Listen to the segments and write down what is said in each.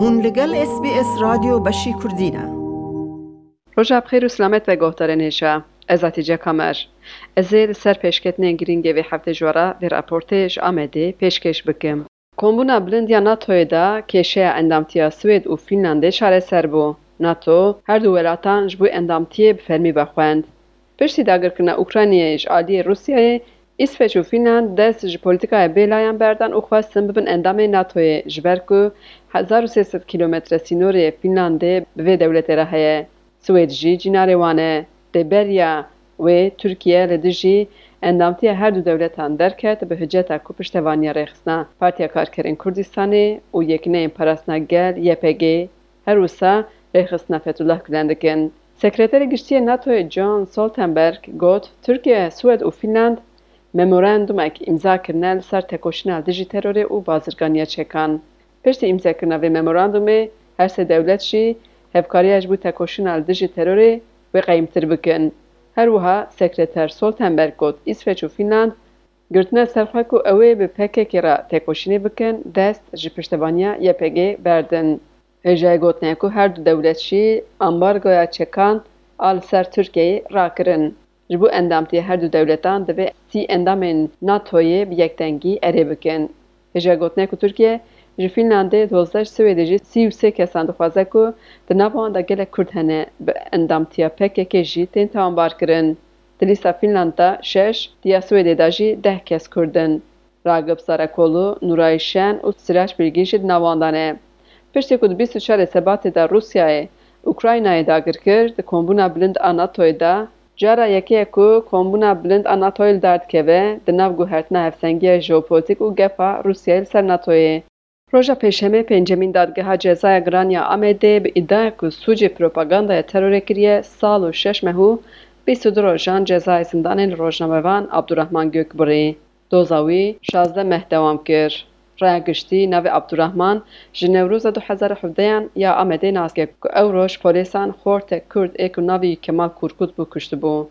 هون لگل اس بی اس رادیو بشی کردینه. روژا بخیر و سلامت و گوهدار نیشه. از اتیجه کامر. از سر پیشکتن گرینگ و هفته جوارا و راپورتش آمده پیشکش بکم. کمبونا بلند یا ناتوی دا کشه اندامتیا سوید و فینلنده شاره سر بو. ناتو هر دو ولاتان جبو اندامتیه بفرمی بخوند. پشتی داگرکرنا اوکراینیه عالی روسیه اسپچو فینان دست جی پولیتیکای بیلایان بردن او خواستن ببن اندامه ناتوی جبر که 1300 کیلومتر سینور فینان و به دولت را هیه سوید جی بریا و ترکیه لدجی اندامتی هر دو دولتان درکت به حجت اکو پشتوانی رخصنا پارتیا کارکرین کردستانی و یکنه امپراسنا گل یپگی هر روسا رخصنا فتولاه کلندکن سکرتر گشتی ناتوی جان سولتنبرگ گوت ترکیه سوید و فینلند ممورندومێک ئیمزاکردنە لەسەر تێکۆشینە دژی تەرۆرێ و بازرگانیە چێکان پشتی ئیمزاکردنە vê memorandumê her sê dewlet jî hevkariya ji bo tekoşîna li dijî terorê wê qeyîmtir bikin her wiha sekreter Stoltenberg got İsveç û Fînland girtine serxwe ku ew ê bi PKK re têkoşînê bikin dest ji piştevaniya YPG berdin hêjayê gotiye ku her du dewlet jî ambargoya çekan a li ser Tirkiyeyê rakirin Ji bo endamtiya her du dewletan divê sî endamên NATOyê bi yektengî erê bikin. Hêja gotinê ku Tirkiye ji Fînlandê dozdeh Swêdê jî sî û sê kesan dixwaze ku di nav de gelek Kurd hene bi endamtiya PKK jî tên tawanbarkirin. Di lîsta Fînlandda şeş, diya Swêdê de jî deh kes Kurdin. Ragib Sarakolu, Nuray Şen û Siraç Bilgî jî di nav wan de ne. Piştî ku di bîst û çarê Sebatê de kombûna bilind a Cara yekê ku kombûna bilind a NATOyê li der dikeve di nav guhertina hevsengiya jeopolîtîk û gefa Rûsyayê li ser NATOyê. Roja pêşemê pêncemîn dadgeha cezaya giraniya Amedê bi îdaya ku sûcê propagandaya terorê kiriye sal û şeş mehû bîst du rojan cezayê zindanê li rojnamevan Abdurrahman Gök birî. Doza wî şazdeh meh dewam kir. رای گشتی نو عبدالرحمن جنوروز 2017 یا آمده نازگه که او روش پولیسان خورت کرد ایک نوی کمال کرکود بو کشت بو.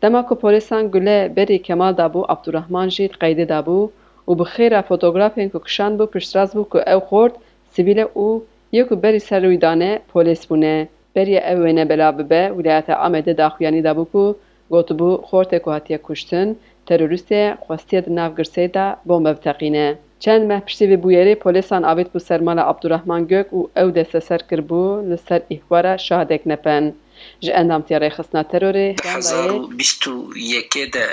دما که پولیسان گله بری کمال دابو عبدالرحمن جید قیده دابو و بخیره فوتوگرافین که کشان بو پشتراز بو که او خورت سیبیل او یکو بری سر ویدانه پولیس بونه. بری اوینه بلا ببه ولیت آمده داخویانی دابو که گوت بو خورت که هاتیه کشتن تروریست خواستید نوگرسی دا بومب تقینه. چەند مەپشتی بێ بویێرەی پۆلیسان ئاوێت بوو سەرمالە عبدوڕحمان گوێک و ئەو دەسە سەر کردبوو لەسەر ئیخوارە شادێک نەپەن. ji endamtiyarê xistna terorê bîst û yekê de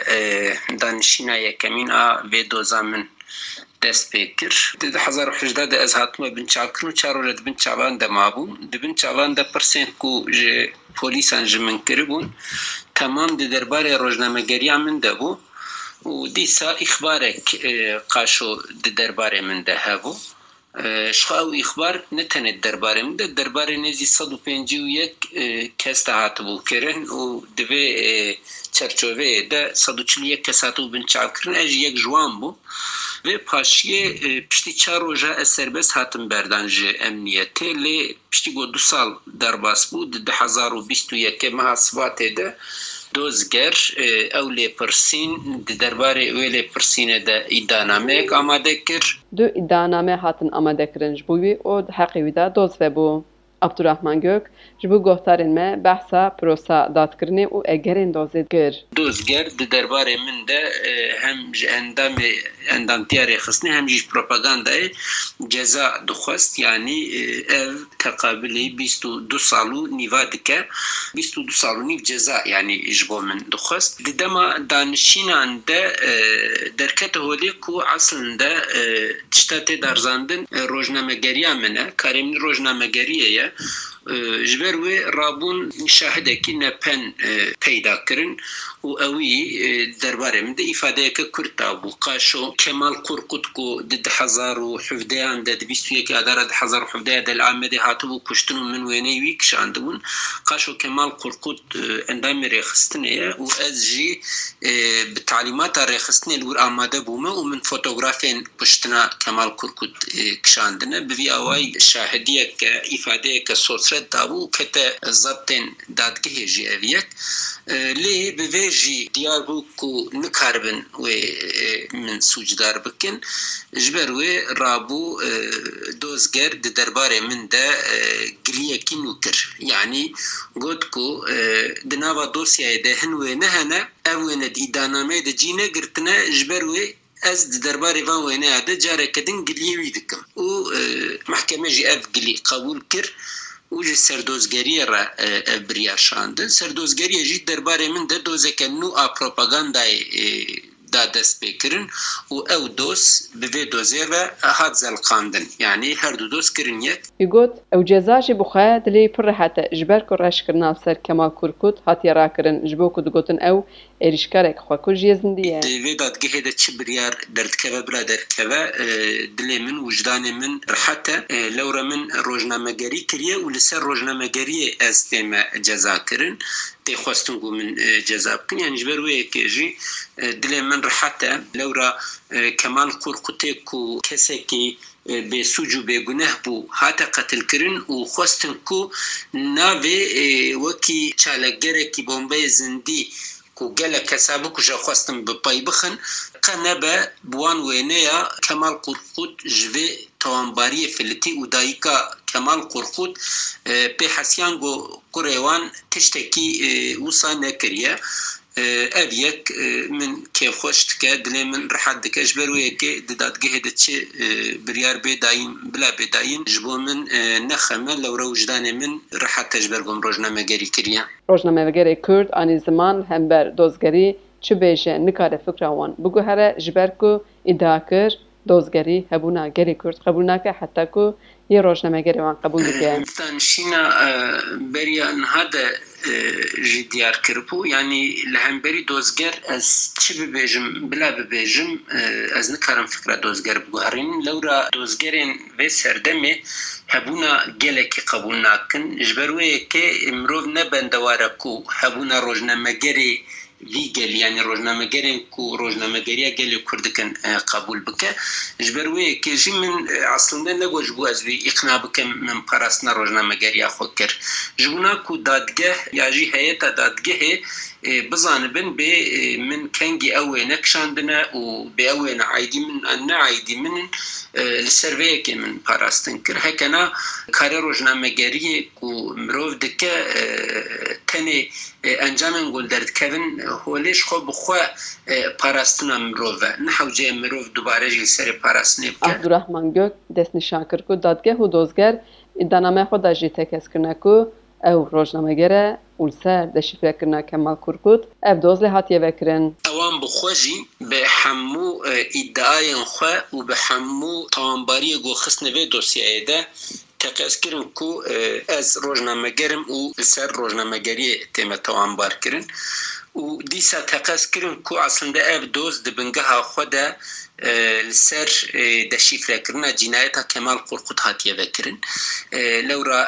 danişîna yekemîn a vê doza min dest pê kir hda de ez hatime bin çakirin û çarole dibin çavan de mabû dibin çavan de pirsên ku ji polîsan ji min kiribûn temam di derbarê rojnamegeriya min de bû و دیسا اخبار قاشو در دربار من ده هاو اخبار نتنه در دربار من ده. دربار نزی صد و پینجی و یک کس ده هاتو بو کرن و دوه چرچوه ده صد و چلی یک کس هاتو بین چاو کرن. اج یک جوان بو. و پاشی پشتی چار و اثر بس هاتم بردن جه لی پشتی گو دو سال درباس بو ده هزار و بیست و یک مها ده. دۆزگەر ئەو لێپرسین دەربارەی ئەوێ لێپرسینە دە ئیدانامەیەک ئامادە کرد دو ئیدانامێ هاتن ئەمەدەکرنج بووی ئۆ حەقیویدا دۆزێ بوو. Abdurrahman Gök, ji bu gohtarên me behsa prosa dadkirinê û egerên dozê kir. Dozger di derbarê min de hem ji endamê endamtiyarê xistinê hem jî propagandayê ceza dixwest yanî ev تقابلی 22 سالو نیوا دکه 22 سالو نیو جزا یعنی جبو من دخست دما دانشینان ده درکت هولی کو اصلا ده تشتا تدارزاندن روجنامه گریه منه کارمین روجنامه گریه جبر آه، و رابون شاهد شاهدکی نپن پیدا کردن و اوی درباره مده ایفاده که کرتا بو. قاشو کمال کرکت کو دد هزار و حفدة اند دد بیستو یکی أدارة دد هزار و حفدة دل آمده ده هاتو کشتن و من وینه وی کشاندون قاشو کمال کرکت اندام ریخستنه و از جی به بتعلیمات ریخستنه لور آمادة بوم و من فوتوگرافین کشتن کمال قرقود کشاندنه آه، بوی اوی شاهدیه که ایفاده که سوسره دابو کت زدن دادگه جیویت لی به ویجی دیار بو کو نکاربن و من سوجدار بکن جبر و رابو دوزگر در درباره من ده گریه کی نکر یعنی گود کو دنابا دوسیه ده هنوه نهنه اوه ند ایدانامه ده جینه گرتنه جبر أز د دربار روان وینه ده جاره کدن گلیه وی دکم أو آه، محکمه جی اف گلی قبول کر أو جی سردوزگریه را آه، بریار شانده جی درباره من ده دوزة که نو آه، دا دست بکرن و أو دوس به وی دوزی و هات زلقاندن یعنی هر دو دوس کرن یک ایگوت أو جزاشی بخواه دلی پر حتا جبر کر رش کرنا سر کمال کرکوت حتی را کرن جبو کد گوتن أو اریشکارک خو کو جیزندیه دی وی داد گه د چبریار دردکوه بلا درکوه دلی من وجدان من رحتا لورا من روجنامگری کریه و لسر روجنامگری استیم جزا کرن تي خواستون بو من آه، جذاب كن يعني جبر وي كيجي آه، دل من رحتا لورا آه، كمان قرقتكو كسكي به سوج به گناه بو هاته قتل کرن و خواستن کو ناوی وکی چالگره کی بمبه زندی و gelek hesabı kuşa xwastin bi pay bixin. Qenebe buwan wêneya Kemal Qurxut ji vê tawanbariyê filitî û dayika Kemal Qurxut pê hesiyan got kurêwan tiştekî wisa nekiriye ابيك من كيف خوش تكا دلي من رحاد دكا جبر ويكي دداد قهد تشي بريار بيداين بلا بيداين جبو من نخمة لو روجدان من رحاد تجبر قم روجنامة غيري كريا روجنامة غيري كرد آني زمان هم بر دوزگري چه بیشه نکاره فکر وان بگو هره جبر کو ادعا کر دوزگری هبونا گری کرد قبول نکه حتی کو یه روشنامه گری وان قبول دیگه تنشینا بریا نهاده de jî diyar kiribû yanî li hemberî dozger ez çi bibêjim bila bibêjim ez nikarim fikra dozger biguherîn lewra dozgerên vê serdemê hebûna gelekî qebûl nakin ji ber wêyekê mirov ne bendeware ku hebûna rojnamegerê لیگل یعنی روزنامهگرین کو روزنامهگریه گلی کردکن قبول بکه جبر وی که جی من اصلا نگوش بو از وی اقناع بکم من پرستنا روزنامهگریه خو کر جبونا کو دادگه یا جی هیئت دادگه إيه، بزانبن ب إيه، من كنجي أو نكشاندنا و بي اوي نعايدي من نعايدي من إيه، لسرويك من باراستن كر هكنا كاري روجنا مجاري كو مروف دكا تني انجامن گل درد کردن هولش خو بخوا پاراستنا مروفه. نحو جه مروف دوباره جل سر پاراستنی عبد الرحمن جوك دست نشان کرد دادگه هو دوزگر دانامه خود دا جیتک اسکنه او روزنامه‌گره اولسر د شفکرنا کمال کرکوت، اف دوز لحاتی هاتیه وکرن اوان به حمو ادعای خو او به حمو تامباری گو خسنوی دوسیه ایده. تقیز کرن کو از روزنامه گرم و سر روزنامه گری تیمه توان بار کرن. و دیسا تقیز کرن کو اصلا اف دوز دبنگه ها خود سر د شیفره کرنا جنایتا کمال قرقود هاتیه وکرن لورا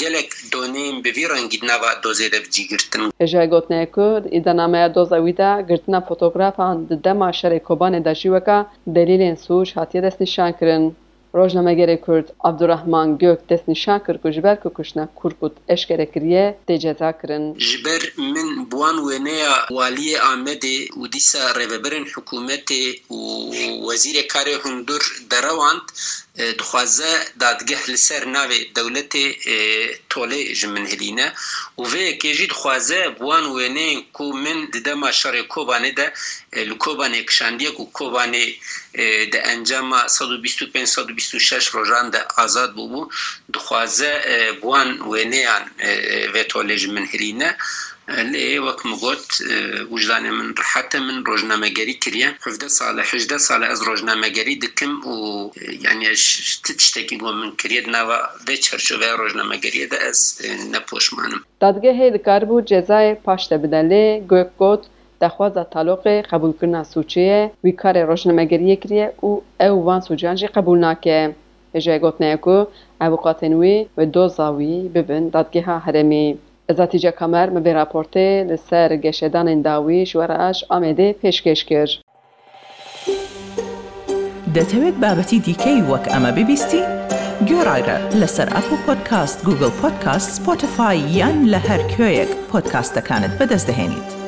گلک دونیم به ویران گیدنا و دوزه دف جی گرتن اجای گوتنه کو ایدنامه دوزا ویدا گرتنا فوتوگرافان دما شر کوبان د شیوکا دلیلن سوش هاتیه دست نشان کرن. Rojnamegere Kürt Abdurrahman Gök desni şakir ku jiber ku kuşna Kurkut eşkere kiriye te ceza kirin. Jiber min buan weneya valiye Ahmedi u disa reveberin hükümeti u vezire kare hundur deravant دخوازه دادگه لسر ناوی دولت آه، توله جمن هلینه و وی کجی دخوازه بوان وینه کو من دده ما شر کوبانه ده آه، لکوبانه کشاندیه کو کوبانه آه، ده انجام 125 126 روزان ده آزاد بو بو دخوازه بوان وینه و توله جمن هلینه لێ وەک مگوت وجدانێ من ڕحەتە من ڕۆژنامەگەری کردە حدە ساڵە حدە ساڵە ئەس ڕۆژنامەگەری دکم و یانیش شتێکی بۆ من کرێت ناوە بێ چەرچوبە ڕۆژنامەگەریەدا ئەس نەپۆشمانم دادگەهێ دکاربوو جێزای پاشتە بدەن لێ گوێکگوت دەخوازە تالۆقی قبولکردنا سوچەیە وی کارێ ڕۆژنەمەگەریە کرێ و ئەو وان سوجانجی قبول ناکێ. ژێ گوتنەیە و ئەوقاتێنوی و دۆ زاوی ببن دادگەها هەرمی. Ezatîce Kamer me vê raportê li ser geşedanên dawî ji we re aj Amedê pêşkêş kir. دەتەوێت بابەتی دیکەی وەک ئەمە ببیستی؟ گۆڕایرە لەسەر ئەپ و پۆدکاست گوگل پۆدکاست سپۆتفاای یان لە هەر کوێیەک پۆدکاستەکانت بەدەستدەێنیت.